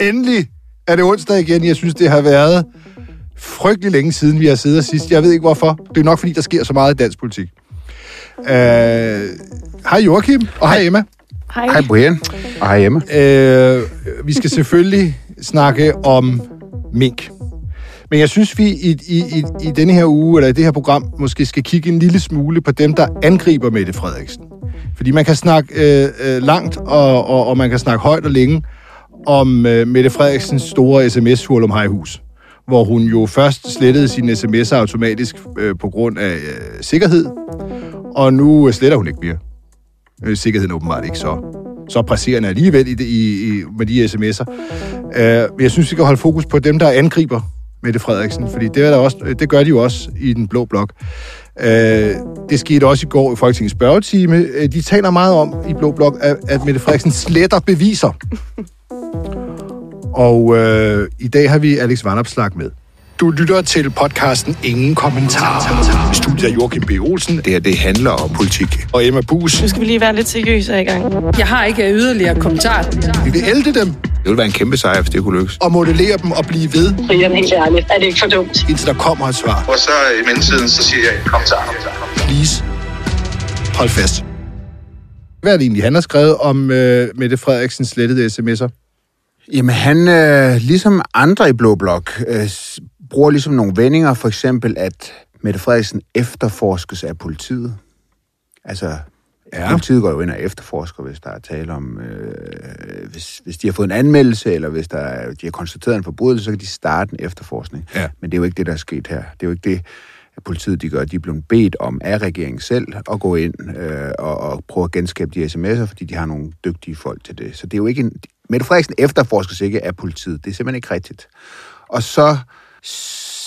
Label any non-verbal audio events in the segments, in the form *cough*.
Endelig er det onsdag igen. Jeg synes, det har været frygtelig længe siden, vi har siddet sidst. Jeg ved ikke hvorfor. Det er nok, fordi der sker så meget i dansk politik. Uh, hej Joachim, og hej Emma. Hej. Hej Brian, og hej Emma. Uh, vi skal selvfølgelig snakke om mink. Men jeg synes, vi i, i, i, i denne her uge, eller i det her program, måske skal kigge en lille smule på dem, der angriber Mette Frederiksen. Fordi man kan snakke øh, øh, langt, og, og, og man kan snakke højt og længe om øh, Mette Frederiksens store sms-hul om Hejhus, hvor hun jo først slettede sine sms'er automatisk øh, på grund af øh, sikkerhed, og nu øh, sletter hun ikke mere. Øh, sikkerheden er åbenbart ikke så, så presserende alligevel i, det, i, i, med de sms'er. Øh, jeg synes, vi kan holde fokus på dem, der angriber Mette Frederiksen, fordi det, er der også, øh, det gør de jo også i den blå blok. Øh, det skete også i går i Folketingets spørgetime. Øh, de taler meget om i blå blok, at, at Mette Frederiksen sletter beviser. Og øh, i dag har vi Alex Vandopslag med. Du lytter til podcasten Ingen Kommentar. Studiet er Joachim B. Olsen. Det her, det handler om politik. Og Emma Bus. Nu skal vi lige være lidt seriøse i gang. Jeg har ikke yderligere kommentar. Vi vil ælde dem Det ville være en kæmpe sejr, hvis det kunne lykkes. og modellere dem og blive ved, Brian, helt ærligt, er det ikke for dumt? indtil der kommer et svar. Og så i mellemtiden, så siger jeg, kom så. Please. Hold fast. Hvad er det egentlig, han har skrevet om øh, Mette Frederiksens slettede sms'er? Jamen han, øh, ligesom andre i Blå Blok, øh, bruger ligesom nogle vendinger, for eksempel at Mette Frederiksen efterforskes af politiet. Altså, Ja. politiet går jo ind og efterforsker, hvis der er tale om, øh, hvis, hvis de har fået en anmeldelse, eller hvis der er, de har konstateret en forbrydelse, så kan de starte en efterforskning. Ja. Men det er jo ikke det, der er sket her. Det er jo ikke det, politiet de gør. De er blevet bedt om af regeringen selv at gå ind øh, og, og prøve at genskabe de sms'er, fordi de har nogle dygtige folk til det. Så det er jo ikke en... Mette Frederiksen efterforskes ikke af politiet. Det er simpelthen ikke rigtigt. Og så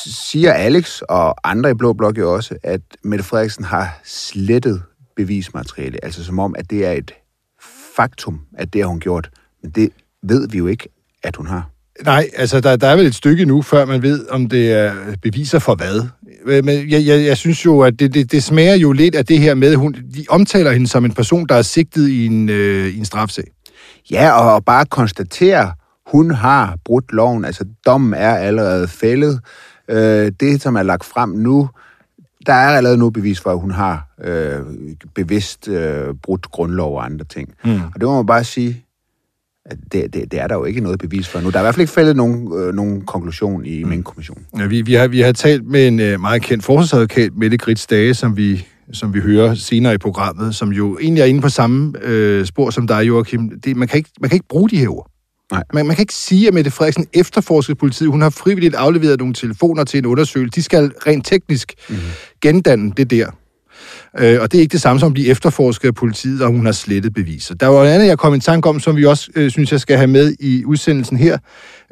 siger Alex og andre i Blå Blok jo også, at Mette Frederiksen har slettet bevismateriale. Altså som om, at det er et faktum, at det har hun gjort. Men det ved vi jo ikke, at hun har. Nej, altså der, der er vel et stykke nu, før man ved, om det er beviser for hvad. Øh, Men jeg, jeg, jeg synes jo, at det, det, det smager jo lidt af det her med, hun, de omtaler hende som en person, der er sigtet i en, øh, i en strafsag. Ja, og, og bare konstatere, hun har brudt loven. Altså, dommen er allerede fældet. Øh, det, som er lagt frem nu, der er allerede nu bevis for, at hun har øh, bevidst øh, brudt grundlov og andre ting. Mm. Og det må man bare sige, det, det, det er der jo ikke noget bevis for nu. Der er i hvert fald ikke fældet nogen, øh, nogen konklusion i mm. Mink-kommissionen. Ja, vi, vi, har, vi har talt med en øh, meget kendt forsvarsadvokat, Mette Grits Dage, som vi, som vi hører senere i programmet, som jo egentlig er inde på samme øh, spor som dig, Joachim. Det, man, kan ikke, man kan ikke bruge de her ord. Nej. Man, man kan ikke sige, at Mette Frederiksen efterforsker politiet. Hun har frivilligt afleveret nogle telefoner til en undersøgelse. De skal rent teknisk mm. gendanne det der. Øh, og det er ikke det samme som at blive efterforsket af politiet, og hun har slettet beviser. Der var noget andet, jeg kom i tanke om, som vi også øh, synes, jeg skal have med i udsendelsen her.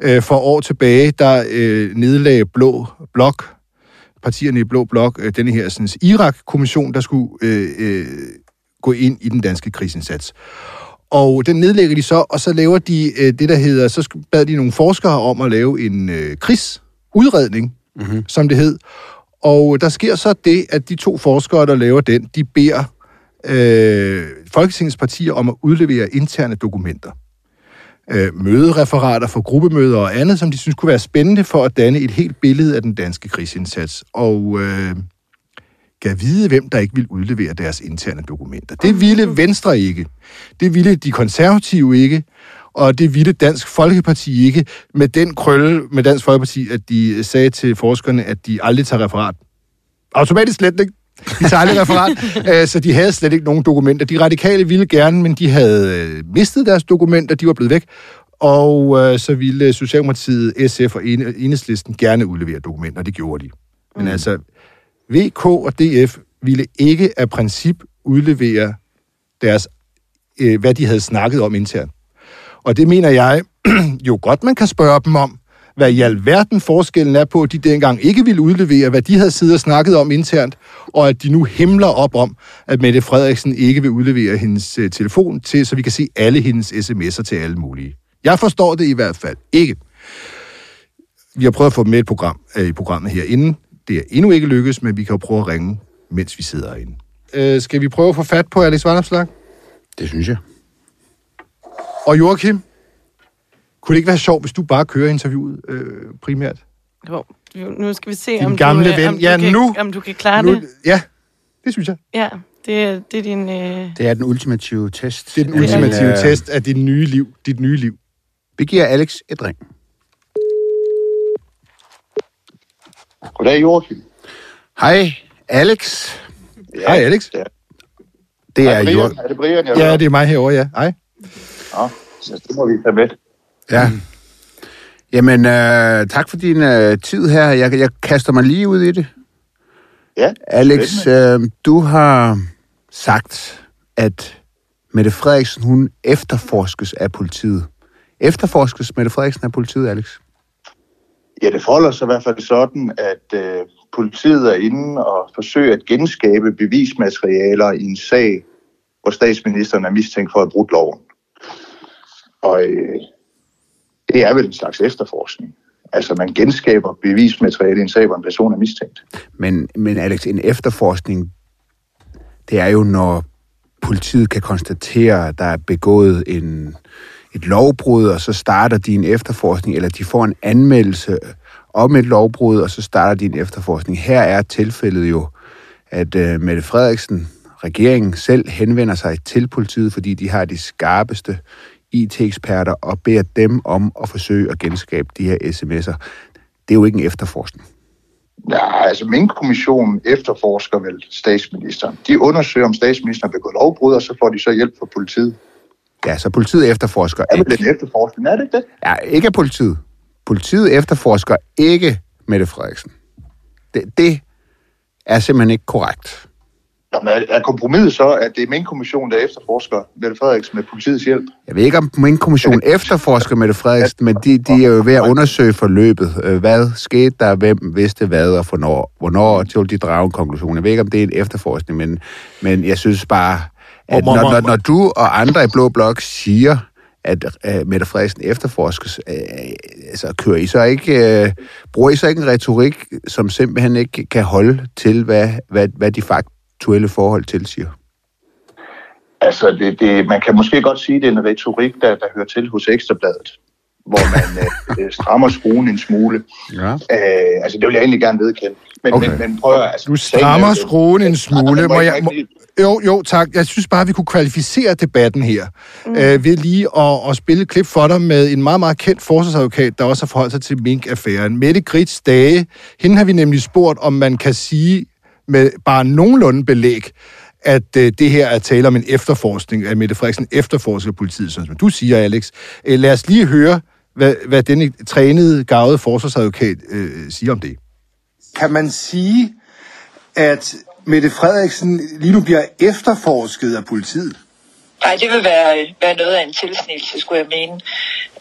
Øh, for år tilbage, der øh, nedlagde Blå Blok, partierne i Blå Blok, øh, denne her sådan, Irak-kommission, der skulle øh, øh, gå ind i den danske krigsindsats. Og den nedlægger de så, og så laver de øh, det, der hedder, så bad de nogle forskere om at lave en øh, krigsudredning, mm-hmm. som det hed. Og der sker så det, at de to forskere, der laver den, de beder øh, Folketingets partier om at udlevere interne dokumenter. Øh, mødereferater for gruppemøder og andet, som de synes kunne være spændende for at danne et helt billede af den danske krigsindsats. Og øh, kan vide, hvem der ikke vil udlevere deres interne dokumenter. Det ville Venstre ikke. Det ville de konservative ikke. Og det ville Dansk Folkeparti ikke med den krølle med Dansk Folkeparti, at de sagde til forskerne, at de aldrig tager referat. Automatisk slet ikke. De tager aldrig referat, *laughs* øh, så de havde slet ikke nogen dokumenter. De radikale ville gerne, men de havde øh, mistet deres dokumenter, de var blevet væk. Og øh, så ville Socialdemokratiet, SF og Enhedslisten gerne udlevere dokumenter, det gjorde de. Men mm. altså, VK og DF ville ikke af princip udlevere deres, øh, hvad de havde snakket om internt. Og det mener jeg *clears throat* jo godt, man kan spørge dem om, hvad i alverden forskellen er på, at de dengang ikke ville udlevere, hvad de havde siddet og snakket om internt, og at de nu himler op om, at Mette Frederiksen ikke vil udlevere hendes øh, telefon til, så vi kan se alle hendes sms'er til alle mulige. Jeg forstår det i hvert fald ikke. Vi har prøvet at få dem med i, et program, øh, i programmet herinde. Det er endnu ikke lykkedes, men vi kan jo prøve at ringe, mens vi sidder herinde. Øh, skal vi prøve at få fat på Alex Vanderslag? Det synes jeg. Og Joachim, Kunne det ikke være sjovt, hvis du bare kører interviewet øh, primært? Jo, nu skal vi se, Din om, gamle du, øh, ven. om, du Ja, kan, nu- om du kan klare Nu, det. ja, det synes jeg. Ja, det, er- det er din... Øh... Det er den ultimative test. Det er den Det er ultimative Øh, test af dit nye liv. Dit nye liv. Vi giver Alex et ring. Goddag, Joachim. Hej, Alex. Ja, Hej, Alex. Ja. Det Er er det jo... Brian, er det Brian jeg Ja, det er mig herovre, ja. Hej. Nå, så det må vi tage med. Ja. Jamen, øh, tak for din øh, tid her. Jeg, jeg kaster mig lige ud i det. Ja, Alex, øh, du har sagt, at Mette Frederiksen, hun efterforskes af politiet. Efterforskes Mette Frederiksen af politiet, Alex? Ja, det forholder sig i hvert fald sådan, at øh, politiet er inde og forsøger at genskabe bevismaterialer i en sag, hvor statsministeren er mistænkt for at brudt loven. Og øh, det er vel en slags efterforskning. Altså, man genskaber bevismateriale i en sag, hvor en person er mistænkt. Men, men Alex, en efterforskning, det er jo, når politiet kan konstatere, at der er begået en, et lovbrud, og så starter de en efterforskning, eller de får en anmeldelse om et lovbrud, og så starter de en efterforskning. Her er tilfældet jo, at øh, Mette Frederiksen, regeringen selv henvender sig til politiet, fordi de har de skarpeste IT-eksperter, og beder dem om at forsøge at genskabe de her sms'er. Det er jo ikke en efterforskning. Ja, altså Mink-kommissionen efterforsker vel statsministeren. De undersøger, om statsministeren har begået lovbrud, og så får de så hjælp fra politiet. Ja, så politiet efterforsker Er ikke. en efterforskning, er det ikke det? Ja, ikke af politiet. Politiet efterforsker ikke Mette Frederiksen. Det, det er simpelthen ikke korrekt. Jamen, er- kompromiset så, at det er Mink-kommissionen, der efterforsker Mette Frederiksen med politiets hjælp? Jeg ved ikke, om min kommission efterforsker Mette Frederiksen, men de, de er jo ved at undersøge forløbet. Øh, Hvad skete der? Hvem vidste hvad og hvornår? Hvornår til de drage en konklusion? Jeg ved ikke, om det er en efterforskning, men, men jeg synes bare, at når, når, når du og andre i Blå Blok siger, at uh, Mette Frederiksen efterforskes, uh, altså kører I så ikke, uh, bruger I så ikke en retorik, som simpelthen ikke kan holde til, hvad, hvad, hvad de faktuelle forhold tilsiger? Altså, det, det, man kan måske godt sige, at det er en retorik, der, der hører til hos Ekstrabladet, hvor man *laughs* øh, øh, strammer skruen en smule. Ja. Øh, altså, det vil jeg egentlig gerne vedkende. Men, Okay. men, men prøv at... Altså, Du sagen er strammer jo- skruen en smule. Ja, Må jeg, må, jo, jo, tak. Jeg synes bare, vi kunne kvalificere debatten her mm. øh, ved lige at, at spille et klip for dig med en meget, meget kendt forsvarsadvokat, der også har forholdt sig til Mink-affæren. Mette Grits Dage. Hende har vi nemlig spurgt, om man kan sige med bare nogenlunde belæg, at øh, det her er tale om en efterforskning, at Mette Frederiksen efterforsker politiet, sådan som du siger, Alex. Øh, lad os lige høre, hvad, hvad denne trænede, gavede forsvarsadvokat øh, siger om det. Kan man sige, at Mette Frederiksen lige nu bliver efterforsket af politiet? Nej, det vil være, være noget af en tilsnigelse, skulle jeg mene.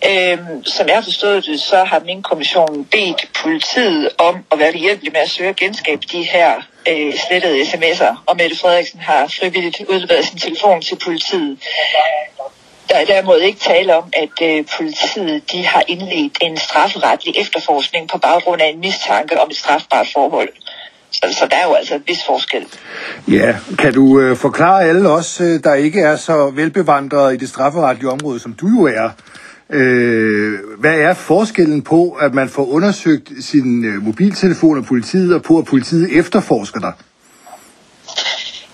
Øhm, som jeg har forstået det, så har min kommission bedt politiet om at være behjælpelig med at søge at genskabe de her øh, slettede sms'er, og Mette Frederiksen har frivilligt udleveret sin telefon til politiet. Der er derimod ikke tale om, at øh, politiet de har indledt en strafferetlig efterforskning på baggrund af en mistanke om et strafbart forhold. Så, så der er jo altså en vis forskel. Ja, kan du øh, forklare alle os, øh, der ikke er så velbevandrede i det strafferetlige område, som du jo er, øh, hvad er forskellen på, at man får undersøgt sin øh, mobiltelefon af politiet, og på, at politiet efterforsker dig?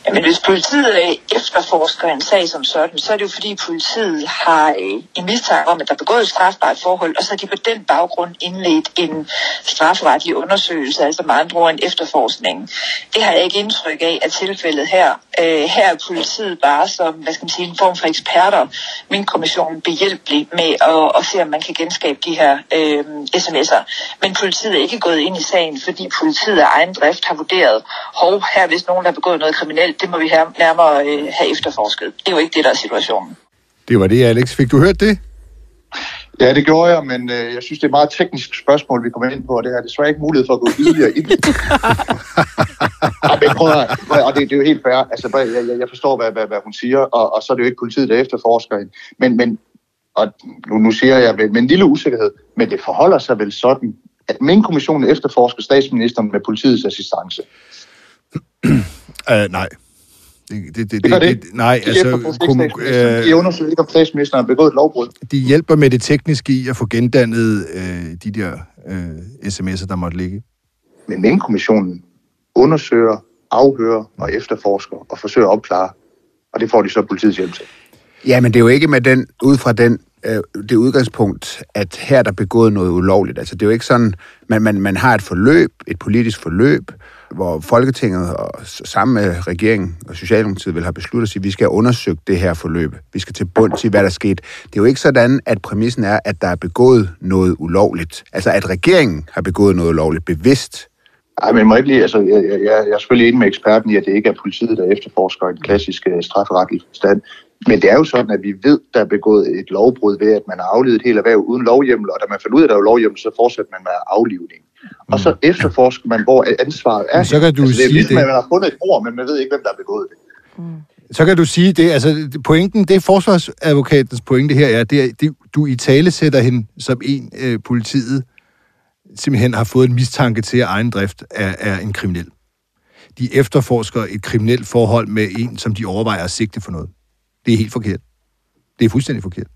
Jamen, hvis politiet øh, efterforsker en sag som sådan, så er det jo fordi politiet har øh, en mistanke om, at der er begået et strafbart forhold, og så har de på den baggrund indledt en strafferetlig undersøgelse, altså med andre ord en efterforskning. Det har jeg ikke indtryk af at tilfældet her. Øh, her er politiet bare som, hvad skal man sige, en form for eksperter, min kommission behjælpelig med at, at se, om man kan genskabe de her øh, sms'er. Men politiet er ikke gået ind i sagen, fordi politiet af egen drift har vurderet, hov, her hvis nogen, der har begået noget kriminelt, det må vi her nærmere øh, have efterforsket. Det er jo ikke det, der er situationen. Det var det, Alex. Fik du hørt det? Ja, det gjorde jeg, men øh, jeg synes, det er et meget teknisk spørgsmål, vi kommer ind på, og det har desværre ikke mulighed for at gå yderligere ind. *laughs* Ej, men prøv at, prøv at- og det, det er jo helt fair. Altså, jeg, jeg- jeg forstår, hvad, hvad, hvad hun siger, og, og så er det jo ikke politiet, der efterforsker hende. Men, men og nu, nu siger jeg med, med en lille usikkerhed, men det forholder sig vel sådan, at min kommission efterforsker statsministeren med politiets assistance. Uh, *clears throat* nej. Det, det, det, Det det det, nej, De altså, kom, øh, De undersøger ikke, om statsministeren har begået et lovbrud. de hjælper med det tekniske i at få gendannet øh, de der øh, sms'er, der måtte ligge. Men Mink-kommissionen undersøger, afhører og efterforsker og forsøger at opklare. Og det får de så politiets hjælp til. Ja, men det er jo ikke med den, ud fra den, øh, det udgangspunkt, at her er der begået noget ulovligt. Altså, det er jo ikke sådan, man, man, man har et forløb, et politisk forløb, hvor Folketinget og sammen med regeringen og Socialdemokratiet vil have besluttet sig, at vi skal have undersøgt det her forløb. Vi skal til bund til, hvad der skete. Det er jo ikke sådan, at præmissen er, at der er begået noget ulovligt. Altså, at regeringen har begået noget ulovligt bevidst. Ej, men må ikke lige, altså, jeg, jeg, jeg er selvfølgelig enig med eksperten i, at det ikke er politiet, der efterforsker en klassisk øh, strafferetlig forstand. Men det er jo sådan, at vi ved, der er begået et lovbrud ved, at man har aflevet et helt erhverv uden lovhjemmel, og da man fandt ud af, at der er lovhjemmel, så fortsætter man med aflivning. Og så efterforsker man, hvor ansvaret er. Men så kan du altså, det er sige ligesom, det. at man har fundet et ord, men man ved ikke, hvem der har begået det. Så kan du sige det, altså pointen, det forsvarsadvokatens pointe her er, det er, det, du i tale sætter hende som en, øh, politiet simpelthen har fået en mistanke til, at egen drift er, er en kriminel. De efterforsker et kriminelt forhold med en, som de overvejer at sigte for noget. Det er helt forkert. Det er fuldstændig forkert.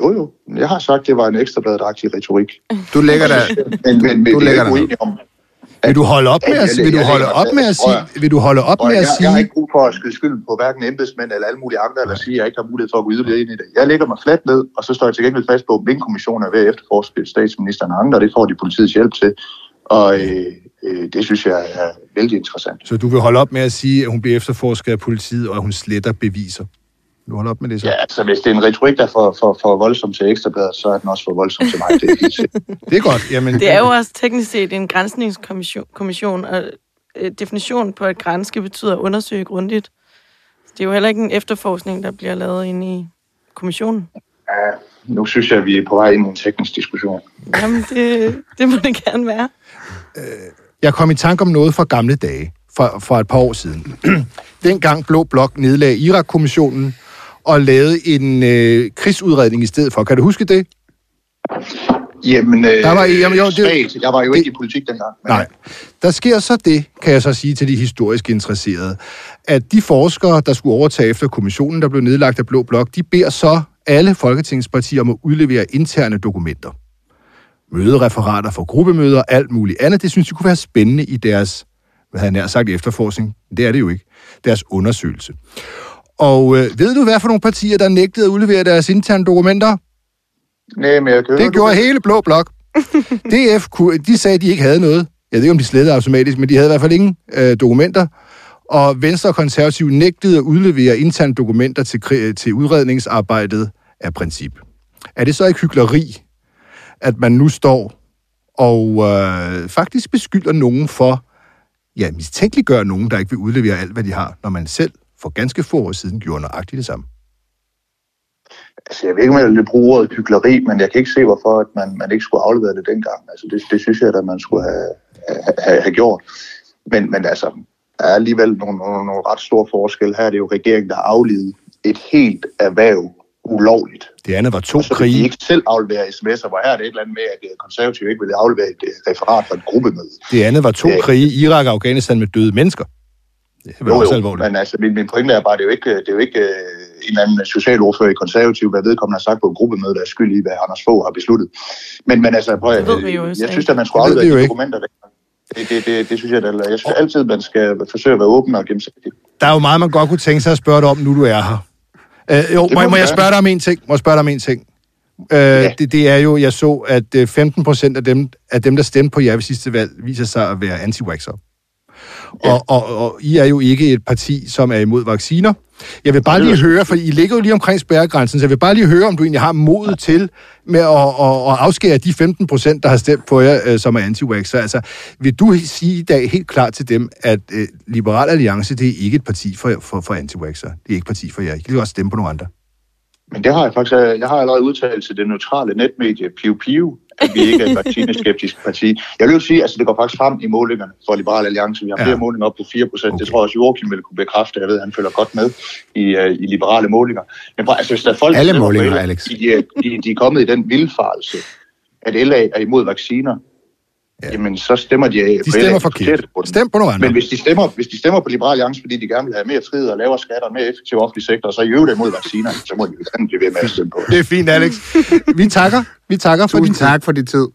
Jo, jo. Jeg har sagt, at det var en ekstrabladet-agtig retorik. Du lægger der... Men, men, men Du er lægger dig om, Vil du holde op med at, vil du holde op med at at- sige, vil du holde op med at jeg har sige, ikke brug for at skyde skylden på hverken embedsmænd eller alle mulige andre, eller sige, at jeg ikke har mulighed for at gå yderligere ind i det. Jeg lægger mig fladt ned, og så står jeg til gengæld fast på, at min kommission er ved at efterforske statsministeren og andre, og det får de politiets hjælp til. Og øh, øh, det synes jeg er vældig interessant. så du vil holde op med at sige, at hun bliver efterforsket af politiet, og at hun sletter beviser? Du holder op med det så? Ja, altså hvis det er en retorik, der er for, for, for voldsom til ekstrabladet, så er den også for voldsom til mig. Det er helt. *laughs* Det er godt. Jamen, Det er jo også teknisk set en grænsningskommission, kommission, og øh, definitionen på at grænske betyder at undersøge grundigt. Så det er jo heller ikke en efterforskning, der bliver lavet inde i kommissionen. Ja, nu synes jeg, at vi er på vej ind i en teknisk diskussion. Jamen, det, det må det gerne være. Jeg kom i tanke om noget fra gamle dage, fra, fra et par år siden. *clears throat* Dengang Blå Blok nedlagde Irak-kommissionen og lavede en øh, krigsudredning i stedet for. Kan du huske det? Jamen, øh, Der var- jamen, jo, det- svagt. jeg var jo det- ikke i politik dengang. Men, Nej. Der sker så det, kan jeg så sige til de historisk interesserede, at de forskere, der skulle overtage efter kommissionen, der blev nedlagt af Blå Blok, de beder så alle folketingspartier om at udlevere interne dokumenter. Mødereferater for gruppemøder, alt muligt andet. Det synes de kunne være spændende i deres, hvad jeg nær sagt, efterforskning. Det er det jo ikke. Deres undersøgelse. Og øh, ved du, hvad for nogle partier, der nægtede at udlevere deres interne dokumenter? Nej, men jeg kan Det gjorde hele Blå Blok. *laughs* DF, kunne, de sagde, at de ikke havde noget. Jeg ved ikke, om de slettede automatisk, men de havde i hvert fald ingen øh, dokumenter. Og Venstre og Konservative nægtede at udlevere interne dokumenter til, til udredningsarbejdet af princip. Er det så ikke hykleri, at man nu står og øh, faktisk beskylder nogen for, ja, mistænkeliggør nogen, der ikke vil udlevere alt, hvad de har, når man selv for ganske få år siden gjorde nøjagtigt det samme? Altså, jeg ved ikke, om jeg vil bruge ordet hykleri, men jeg kan ikke se, hvorfor at man, man ikke skulle aflevere det dengang. Altså, det, det synes jeg, at man skulle have, have, have gjort. Men, men altså, der er alligevel nogle, nogle, nogle ret store forskelle. Her er det jo regeringen, der har aflevet et helt erhverv ulovligt. Det andet var to Og så de krige. ikke selv aflevere sms'er, hvor her er det et eller andet med, at øh, konservative ikke vil aflevere et øh, referat fra et gruppemøde. Det andet var to Ja. krige i Irak og Afghanistan med døde mennesker. Det er vel også alvorligt. men altså, min, min pointe er bare, det er jo ikke, det er jo ikke øh, en eller anden socialordfører i konservativ, hvad vedkommende har sagt på et gruppemøde, der er skyld i, hvad Anders Fogh har besluttet. Men, men altså, prøv, Det jo øh, også jeg synes, at man skulle Det aflevere jo de dokumenter. Der. Det, det, det, det, synes jeg, at jeg synes altid, man skal forsøge at være åben og gennemsigtig. Der er jo meget, man godt kunne tænke sig at spørge dig om, nu du er her. Øh, jo, Det må, må jeg spørge dig om en ting? Må jeg spørge dig om en ting? Øh, ja. det, det er jo, jeg så, at øh, 15 procent af dem, af dem, der stemte på jer ved sidste valg, viser sig at være anti -waxer. Ja. Og, og, og I er jo ikke et parti, som er imod vacciner. Jeg vil bare lige høre, for I ligger jo lige omkring spærregrænsen, så jeg vil bare lige høre, om du egentlig har modet til med at, at, at afskære de 15 procent, der har stemt på jer, øh, som er anti -waxer. Altså, vil du sige i dag helt klart til dem, at øh, Liberal Alliance, det er ikke et parti for, for, for anti -waxer. Det er ikke et parti for jer. I kan godt stemme på nogle andre. Men det har jeg faktisk, jeg har allerede udtalt til det neutrale netmedie Piu Piu, at vi ikke er et vaccineskeptisk *laughs* parti. Jeg vil jo sige, at altså, det går faktisk frem i målingerne for Liberal Alliance. Vi har Ja. flere målinger op på 4 procent. Okay. Det tror jeg også, Joachim vil kunne bekræfte. Jeg ved, at han følger godt med i, uh, i liberale målinger. Men prøv, altså, hvis der er folk, Alle målinger, Alex. De, er- de, de er kommet i den vildfarelse, at LA er imod vacciner. Ja. jamen så stemmer de af. De stemmer forkert. Stem på nogle andre. Men hvis de, stemmer, hvis de stemmer på Liberal Alliance, fordi de gerne vil have mere frihed og lavere skatter og mere effektiv offentlig sektor, og så i øvrigt imod vacciner, så må de jo gerne blive ved med at stemme på. Det er fint, Alex. Vi takker. Vi takker for din Tusind tak for din tid.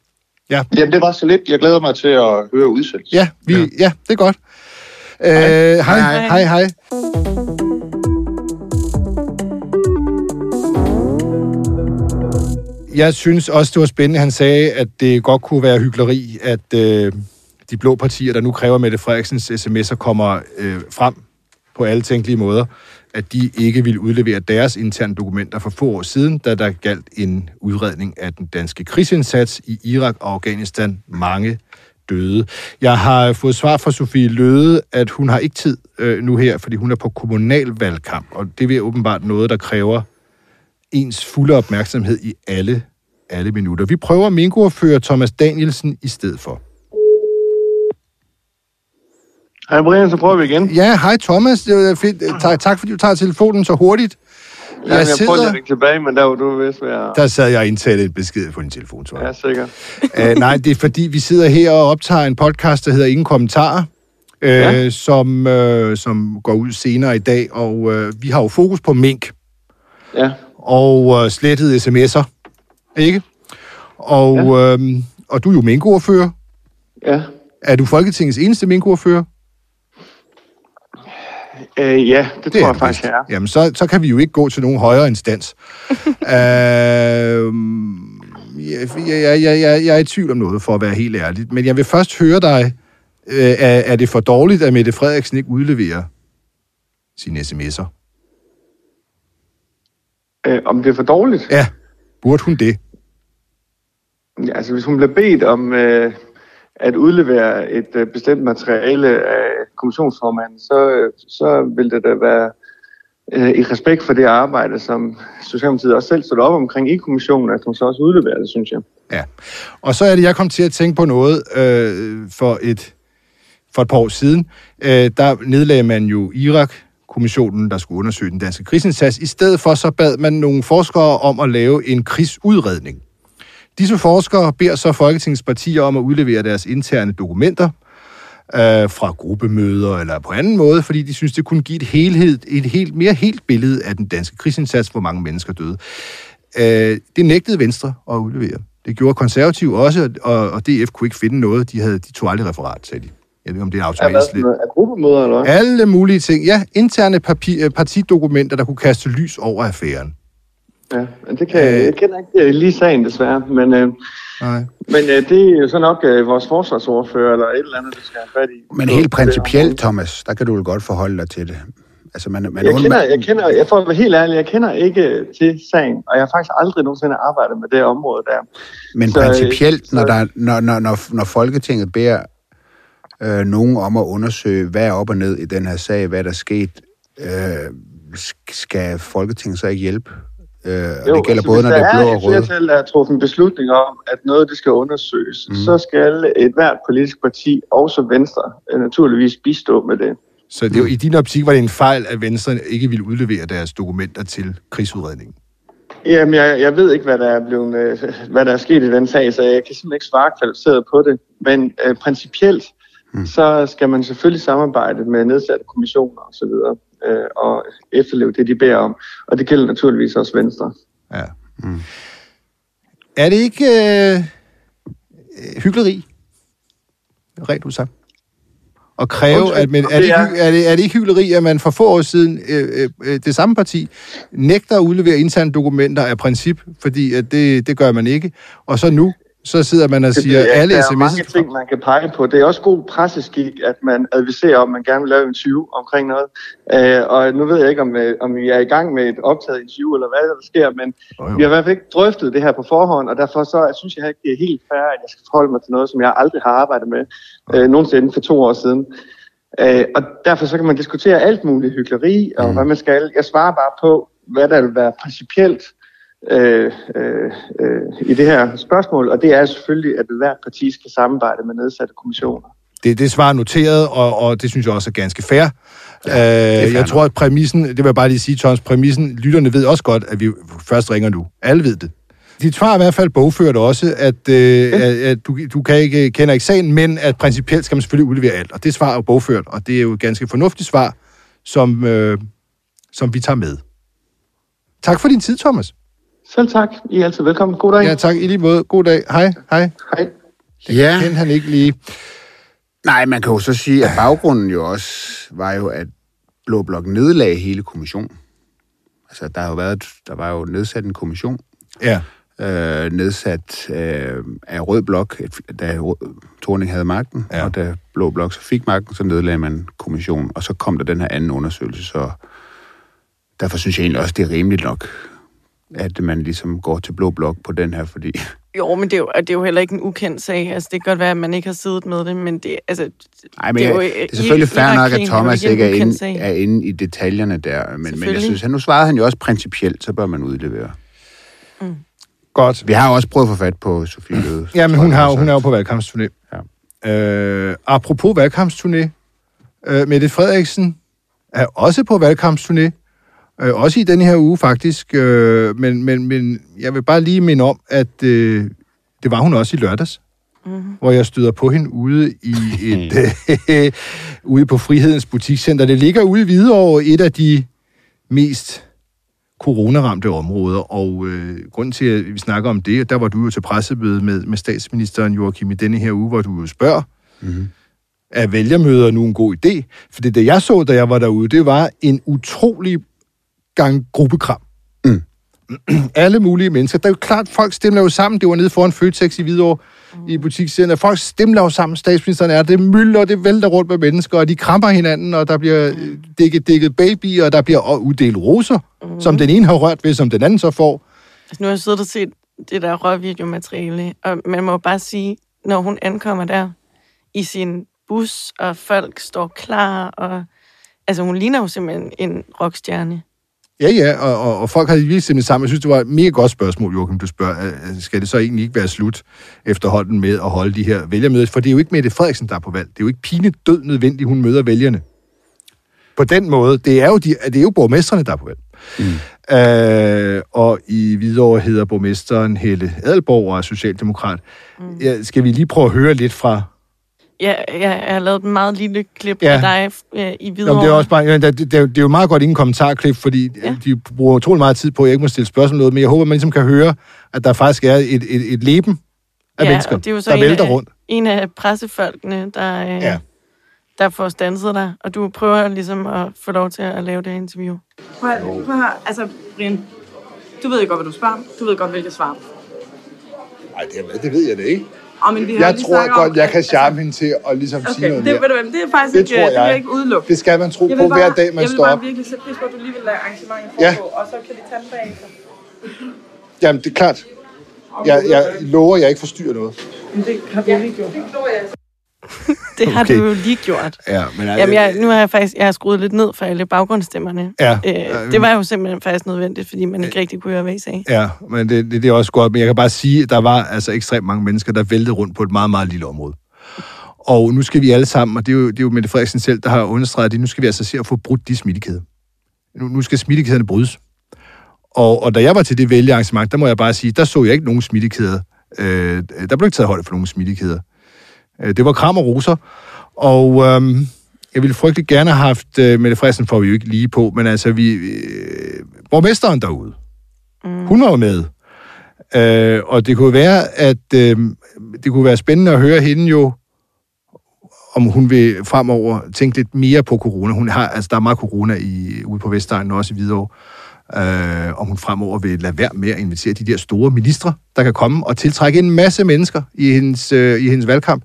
Ja. Jamen, det var så lidt. Jeg glæder mig til at høre udsendelsen. Ja, vi, ja. ja, det er godt. Øh, hej, hej, hej, hej. Jeg synes også, det var spændende, han sagde, at det godt kunne være hyggeleri, at øh, de blå partier, der nu kræver Mette Frederiksens sms'er, kommer øh, frem på alle tænkelige måder, at de ikke ville udlevere deres interne dokumenter for få år siden, da der galt en udredning af den danske krigsindsats i Irak og Afghanistan. Mange døde. Jeg har fået svar fra Sofie Løde, at hun har ikke tid øh, nu her, fordi hun er på kommunalvalgkamp, og det er åbenbart noget, der kræver ens fulde opmærksomhed i alle, alle minutter. Vi prøver Mingo-fører Thomas Danielsen i stedet for. Hej Brian, så prøver vi igen. Ja, hej Thomas. Det er fedt. Tak, tak fordi du tager telefonen så hurtigt. Jeg, jeg, jeg prøvede at ringe tilbage, men der var du vist ved at... Der sad jeg og indtalte et besked på din telefon, tror jeg. Ja, sikkert. *laughs* uh, nej, det er fordi, vi sidder her og optager en podcast, der hedder Ingen Kommentarer, ja. som, uh, som går ud senere i dag, og uh, vi har jo fokus på mink. Ja. Og uh, slettede sms'er, ikke? Og, ja. uh, og du er jo minkordfører. Ja. Er du Folketingets eneste minkordfører? Øh, ja, det, det tror jeg faktisk, jeg er. Jamen, så, så kan vi jo ikke gå til nogen højere instans. *laughs* øh, jeg, jeg, jeg, jeg, jeg er i tvivl om noget, for at være helt ærlig. Men jeg vil først høre dig, øh, er, er det for dårligt, at Mette Frederiksen ikke udleverer sine sms'er? Øh, om det er for dårligt? Ja, burde hun det? Ja, altså, hvis hun bliver bedt om øh, at udlevere et øh, bestemt materiale af kommissionsformanden, så, øh, så vil det da være øh, i respekt for det arbejde, som Socialdemokratiet også selv stod op omkring i kommissionen, at hun så også udleverer det, synes jeg. Ja, og så er det, jeg kom til at tænke på noget øh, for et for et par år siden. Øh, der nedlagde man jo Irak, kommissionen, der skulle undersøge den danske krigsindsats. I stedet for så bad man nogle forskere om at lave en krigsudredning. Disse forskere beder så Folketingets partier om at udlevere deres interne dokumenter øh, fra gruppemøder eller på anden måde, fordi de synes, det kunne give et, helhed, et helt, mere helt billede af den danske krigsindsats, hvor mange mennesker døde. Øh, det nægtede Venstre at udlevere. Det gjorde konservativ også, og, og DF kunne ikke finde noget. De, havde, de tog aldrig referat, sagde de. Jeg ved ikke, om det er automatisk lidt. Er gruppemøder, eller hvad? Alle mulige ting. Ja, interne papir, partidokumenter, der kunne kaste lys over affæren. Ja, men det kan, øh, jeg kender ikke lige sagen desværre, men, øh, nej. men øh, det er jo så nok øh, vores forsvarsordfører eller et eller andet, der skal have fat i. Men helt principielt, Thomas, der kan du vel godt forholde dig til det. Altså, man, man jeg, kender, jeg kender, jeg får at være helt ærlig, jeg kender ikke til sagen, og jeg har faktisk aldrig nogensinde arbejdet med det område der. Men så, principielt, så, når, der, når, når, når, når Folketinget beder øh, nogen om at undersøge, hvad er op og ned i den her sag, hvad der er sket, øh, skal Folketinget så ikke hjælpe? Øh, og jo, det gælder altså, både, når det er blå og røde. Hvis der er et truffet en beslutning om, at noget det skal undersøges, mm. så skal et hvert politisk parti, også Venstre, øh, naturligvis bistå med det. Så det, i din optik var det en fejl, at Venstre ikke ville udlevere deres dokumenter til krigsudredningen? Jamen, jeg, jeg ved ikke, hvad der, er blevet, øh, hvad der er sket i den sag, så jeg kan simpelthen ikke svare kvalificeret på det. Men øh, principielt, mm. så skal man selvfølgelig samarbejde med nedsatte kommissioner osv., øh, og efterleve det, de beder om. Og det gælder naturligvis også Venstre. Ja. Mm. Er det ikke øh, hyggeleri? Rent udsagt. At kræve, at man, er, det, er, det, er det ikke hyggeleri, at man for få år siden, øh, øh, det samme parti, nægter at udlevere interne dokumenter af princip, fordi at det, det gør man ikke, og så nu så sidder man og siger, det, alle sms'er... Der er mange ting, man kan pege på. Det er også god presseskik, at man adviserer, om man gerne vil lave en interview omkring noget. Øh, og nu ved jeg ikke, om, øh, om vi er i gang med et optaget interview, eller hvad der sker, men oh, vi har i hvert fald ikke drøftet det her på forhånd, og derfor så jeg synes jeg ikke, det er helt fair, at jeg skal forholde mig til noget, som jeg aldrig har arbejdet med øh, nogensinde for to år siden. Øh, og derfor så kan man diskutere alt muligt hyggeleri, og mm. hvad man skal. Jeg svarer bare på, hvad der vil være principielt øh, øh, øh, i det her spørgsmål, og det er selvfølgelig, at hvert parti skal samarbejde med nedsatte kommissioner. Det, det svar noteret, og, og det synes jeg også er ganske fair. Ja, øh, jeg tror, at præmissen, det vil jeg bare lige sige, Tons, præmissen, lytterne ved også godt, at vi først ringer nu. Alle ved det. Dit svar er i hvert fald bogført også, at, øh, at, at du, du kan ikke, kender ikke sagen, men at principielt skal man selvfølgelig udlevere alt. Og det svar er jo bogført, og det er jo et ganske fornuftigt svar, som, øh, som vi tager med. Tak for din tid, Thomas. Selv tak. I er altid velkommen. God dag. Ja, tak. I lige måde. God dag. Hej. Hej. Hej. Det Ja. kendte han ikke lige. Nej, man kan jo så sige, at baggrunden jo også var jo, at Blå Blok nedlagde hele kommissionen. Altså, der har jo været, der var jo nedsat en kommission, Ja. øh, nedsat øh, af Rød Blok, et, da Thorning havde magten, ja. og da Blå Blok så fik magten, så nedlagde man kommissionen, og så kom der den her anden undersøgelse, så derfor synes jeg egentlig også, det er rimeligt nok, at man ligesom går til Blå Blok på den her, fordi *laughs* Jo, men det er jo, det er jo heller ikke en ukendt sag. Altså, det kan godt være, at man ikke har siddet med det, men det, altså, Ej, men Det det er er, jo, det er selvfølgelig fair nok, at er jo Thomas ikke en ikke er ukendt inde, sag. er inde i detaljerne der. Men, men jeg synes, at nu svarede han jo også principielt, så bør man udlevere. Godt. Vi har jo også prøvet at få fat på Sofie Løde. Ja, men hun, har, jo- hun er jo på valgkampsturné. Ja. Øh, apropos valgkampsturné, øh, Mette Frederiksen er også på valgkampsturné. Øh, også i denne her uge, faktisk. Øh, men, men, men jeg vil bare lige minde om, at øh, det var hun også i lørdags. Mm-hmm. Hvor jeg støder på hende ude i et *laughs* øh, ude på Frihedens Butikscenter. Det ligger ude i Hvidovre, et af de mest coronaramte områder, og øh, grunden til, at vi snakker om det, der var du jo til pressemøde med, med statsministeren Joachim i denne her uge, hvor du jo spørger, mm-hmm. er vælgermøder nu en god idé? For det, det jeg så, da jeg var derude, det var en utrolig gang gruppekram. Mm. *clears throat* Alle mulige mennesker. Der er jo klart, folk stemmer jo sammen. Det var nede foran Føtex i Hvidovre mm. i butikscenter. Folk stemmer jo sammen. Statsministeren er det mylder, og det vælter rundt med mennesker, og de kramper hinanden, og der bliver øh, dækket, dækket baby, og der bliver også uddelt roser, mm. som den ene har rørt ved, som den anden så får. Altså, nu har jeg siddet og set det der røvvideomateriale, og man må bare sige, når hun ankommer der i sin bus, og folk står klar, og altså, hun ligner jo simpelthen en rockstjerne. Ja, ja, og, og, og folk har virkelig simpelthen sammen. Jeg synes, det var et mega godt spørgsmål, Joachim, du spørger. øh, Skal det så egentlig ikke være slut efterhånden med at holde de her vælgermøder? For det er jo ikke Mette Frederiksen, der er på valg. Det er jo ikke pine død nødvendigt, hun møder vælgerne. På den måde, det er jo, de, det er jo borgmesterne, der er på valg. Mm. Øh, og i Hvidovre hedder borgmesteren Helle Adelborg og er socialdemokrat. Mm. Ja, skal vi lige prøve at høre lidt fra... Ja, jeg, jeg har lavet et meget lille klip Ja. af dig øh, i Nå, Hvidovre. men det er også bare, ja, det, det, det, er jo- det er jo meget godt ingen kommentarklip, fordi ja. Ja. de bruger utrolig meget tid på, at jeg ikke må stille spørgsmål noget, men jeg håber, man ligesom kan høre, at der faktisk er et, et, et leben af ja, mennesker, og det er jo så der en vælter af, rundt. en af pressefolkene, der, øh, Ja. der får stanset dig, og du prøver ligesom at få lov til at lave det her interview. Prøv, at- prøv at høre, altså, Brian, du ved jo godt, hvad du spørger. Du ved godt, hvilket svar. Nej, det, det ved jeg det ikke. Og, men vi har Jeg lige tror snakket om, godt, jeg kan charme hende til at ligesom Altså, sige okay, noget det, mere. ved du hvad, det er faktisk Det ikke, tror det vil jeg. jeg ikke udelukke. Det skal man tro Jeg på vil hver bare- dag, man Jeg vil står bare op. virkelig sætte pris på, at du lige vil lade arrangementet Ja. foregå, og så kan vi tage den bagefter. Jamen, det er klart. Jeg, jeg lover, at jeg ikke forstyrrer noget. Men det har vi lige gjort. Det har Okay. du jo lige gjort. Ja, men, Jamen, jeg, nu har jeg faktisk jeg har skruet lidt ned for alle baggrundsstemmerne. Ja. Øh, det var jo simpelthen faktisk nødvendigt, fordi man ikke rigtig kunne høre, hvad I sagde. Ja, men det, det, det er også godt. Men jeg kan bare sige, at der var altså ekstremt mange mennesker, der væltede rundt på et meget, meget lille område. Og nu skal vi alle sammen, og det er jo, det er jo Mette Frederiksen selv, der har understreget det, nu skal vi altså se at få brudt de smittekæder. Nu, nu skal smittekæderne brydes. Og, og da jeg var til det vælgearrangement, der må jeg bare sige, der så jeg ikke nogen smittekæder. Øh, der blev ikke taget højde for nogen smittekæder. Øh, det var kram og roser. Og øhm, jeg ville frygtelig gerne have haft, øh, Mette Frederiksen får vi jo ikke lige på, men altså vi, øh, borgmesteren derude, mm. hun var jo med. Øh, og det kunne være, at øh, det kunne være spændende at høre hende jo, om hun vil fremover tænke lidt mere på corona. Hun har, altså, der er meget corona i, ude på Vestegnen og også i Hvidovre. Øh, om hun fremover vil lade være med at invitere de der store ministre, der kan komme og tiltrække en masse mennesker i hendes, øh, i hendes valgkamp.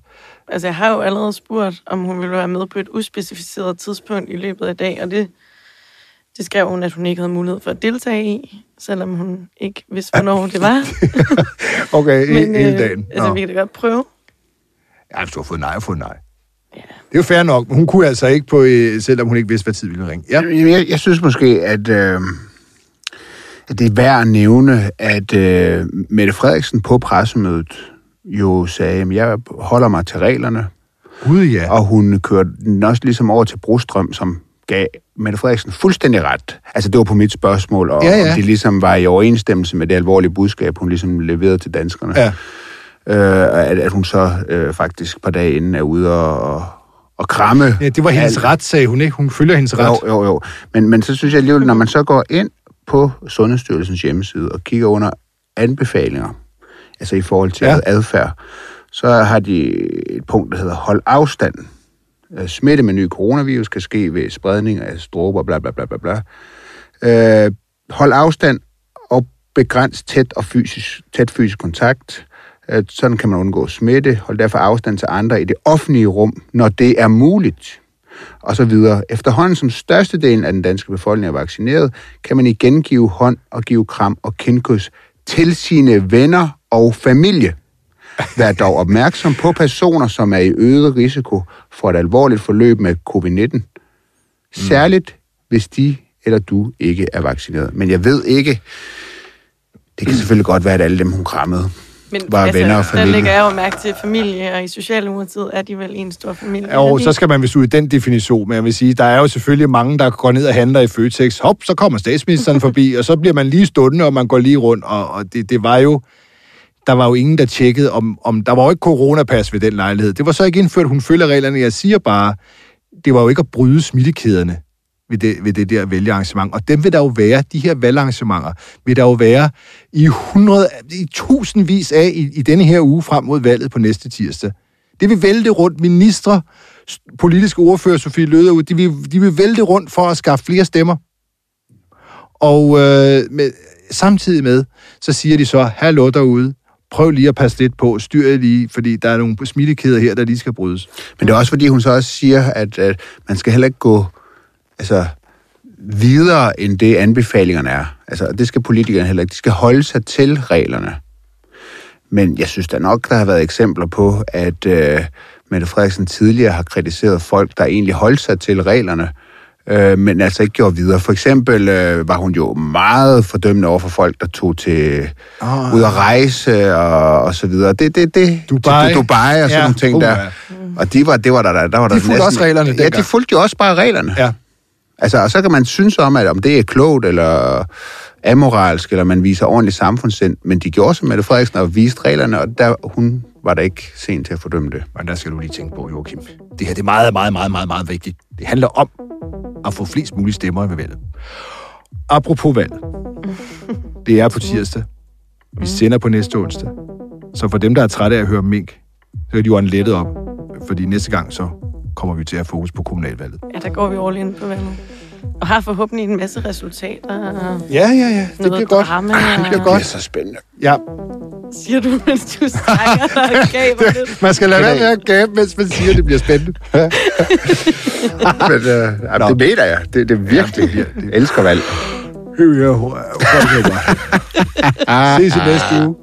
Altså, jeg har jo allerede spurgt, om hun ville være med på et uspecificeret tidspunkt i løbet af dag, og det, det skrev hun, at hun ikke havde mulighed for at deltage i, selvom hun ikke vidste, hvornår det var. *laughs* Okay, Men, hele øh, dagen. altså, Nå. vi kan da godt prøve. Ja, hvis du har fået nej, har fået nej. Det er jo fair nok, men hun kunne altså ikke på, øh, selvom hun ikke vidste, hvad tid ville ringe. Ja. Jeg, jeg, jeg synes måske, at, øh, at det er værd at nævne, at øh, Mette Frederiksen på pressemødet jo sagde, at jeg holder mig til reglerne, Gud ja. og hun kørte den også ligesom over til Brostrøm, som gav Mette Frederiksen fuldstændig ret. Altså, det var på mit spørgsmål, og Ja, ja. om det ligesom var i overensstemmelse med det alvorlige budskab, hun ligesom leverede til danskerne. Ja. Øh, at, at hun så øh, faktisk et par dage inden er ude og, og, og kramme. Ja, det var hendes alt. ret, sagde hun ikke. Hun følger hendes ret. Jo, jo, jo. Men, men så synes jeg alligevel, når man så går ind på Sundhedsstyrelsens hjemmeside og kigger under anbefalinger, altså i forhold til Ja. adfærd, så har de et punkt, der hedder hold afstand. Øh, Smitte med ny coronavirus kan ske ved spredning af stråber, bla bla bla bla bla. Øh, hold afstand og begræns tæt og fysisk, tæt fysisk kontakt. Øh, sådan kan man undgå smitte. Hold derfor afstand til andre i det offentlige rum, når det er muligt og så videre. Efterhånden som størstedelen af den danske befolkning er vaccineret, kan man igen give hånd og give kram og kindkys til sine venner og familie. Vær dog opmærksom på personer, som er i øget risiko for et alvorligt forløb med covid-19. Særligt, hvis de eller du ikke er vaccineret. Men jeg ved ikke, det kan selvfølgelig godt være, at alle dem, hun krammede, Men var altså, venner og der familie. lægger jeg jo mærke til familie, og i Socialdemokratiet er de vel en stor familie. Og så skal man vist ud i den definition, men jeg vil sige, der er jo selvfølgelig mange, der går ned og handler i Føtex. Hop, så kommer statsministeren *laughs* forbi, og så bliver man lige stående, og man går lige rundt, og, og det, det var jo... Der var jo ingen, der tjekkede, om, om... Der var jo ikke coronapas ved den lejlighed. Det var så ikke indført, hun følger reglerne. Jeg siger bare, det var jo ikke at bryde smittekæderne ved det, ved det der vælgearrangement. Og dem vil der jo være, de her valgarrangementer, vil der jo være i, 100, i tusindvis af i, i denne her uge frem mod valget på næste tirsdag. Det vil vælte rundt ministre, politiske ordfører Sofie Løder, de vil, de vil vælte rundt for at skaffe flere stemmer. Og øh, med, samtidig med, så siger de så, hallo derude, prøv lige at passe lidt på, styr lige, fordi der er nogle smittekæder her, der lige skal brydes. Men det er også fordi, hun så også siger, at, at man skal heller ikke gå altså, videre, end det anbefalingerne er. Altså, det skal politikerne heller ikke. De skal holde sig til reglerne. Men jeg synes da nok, der har været eksempler på, at øh, Mette Frederiksen tidligere har kritiseret folk, der egentlig holdt sig til reglerne, øh, men altså ikke gjorde videre. For eksempel øh, var hun jo meget fordømmende over for folk, der tog til Ah. ud at rejse og, og så videre. Det, det, det, Dubai. Til Dubai og sådan Ja, nogle ting uh, der. ja. Og de var, det var der, der, der var De der fulgte næsten- også reglerne Ja, de fulgte jo også bare reglerne. Ja. Altså, og så kan man synes om, at om det er klogt eller amoralsk, eller man viser ordentlig samfundssind, men de gjorde som Mette Frederiksen og viste reglerne, og der, hun var der ikke sent til at fordømme det. Men der skal du lige tænke på, Joachim. Det her det er meget, meget, meget, meget, meget vigtigt. Det handler om at få flest mulige stemmer ved valget. Apropos valg. Det er på tirsdag. Vi sender på næste onsdag. Så for dem, der er trætte af at høre mink, så kan de jo en lettet op. Fordi næste gang, så kommer vi til at have fokus på kommunalvalget. Ja, der går vi all in på valget. Og har forhåbentlig en masse resultater. og Ja, ja, ja. Det bliver godt. drama, Det bliver og- godt. Det er så spændende. Ja, Siger du, mens du strækker dig og gaber lidt. man skal lade være med at gabe, mens man siger, at det bliver spændende. *laughs* Men øh, jamen, det mener jeg. Det, det er virkelig. Jeg elsker valg. Ja, ja, ja. Ses i næste uge.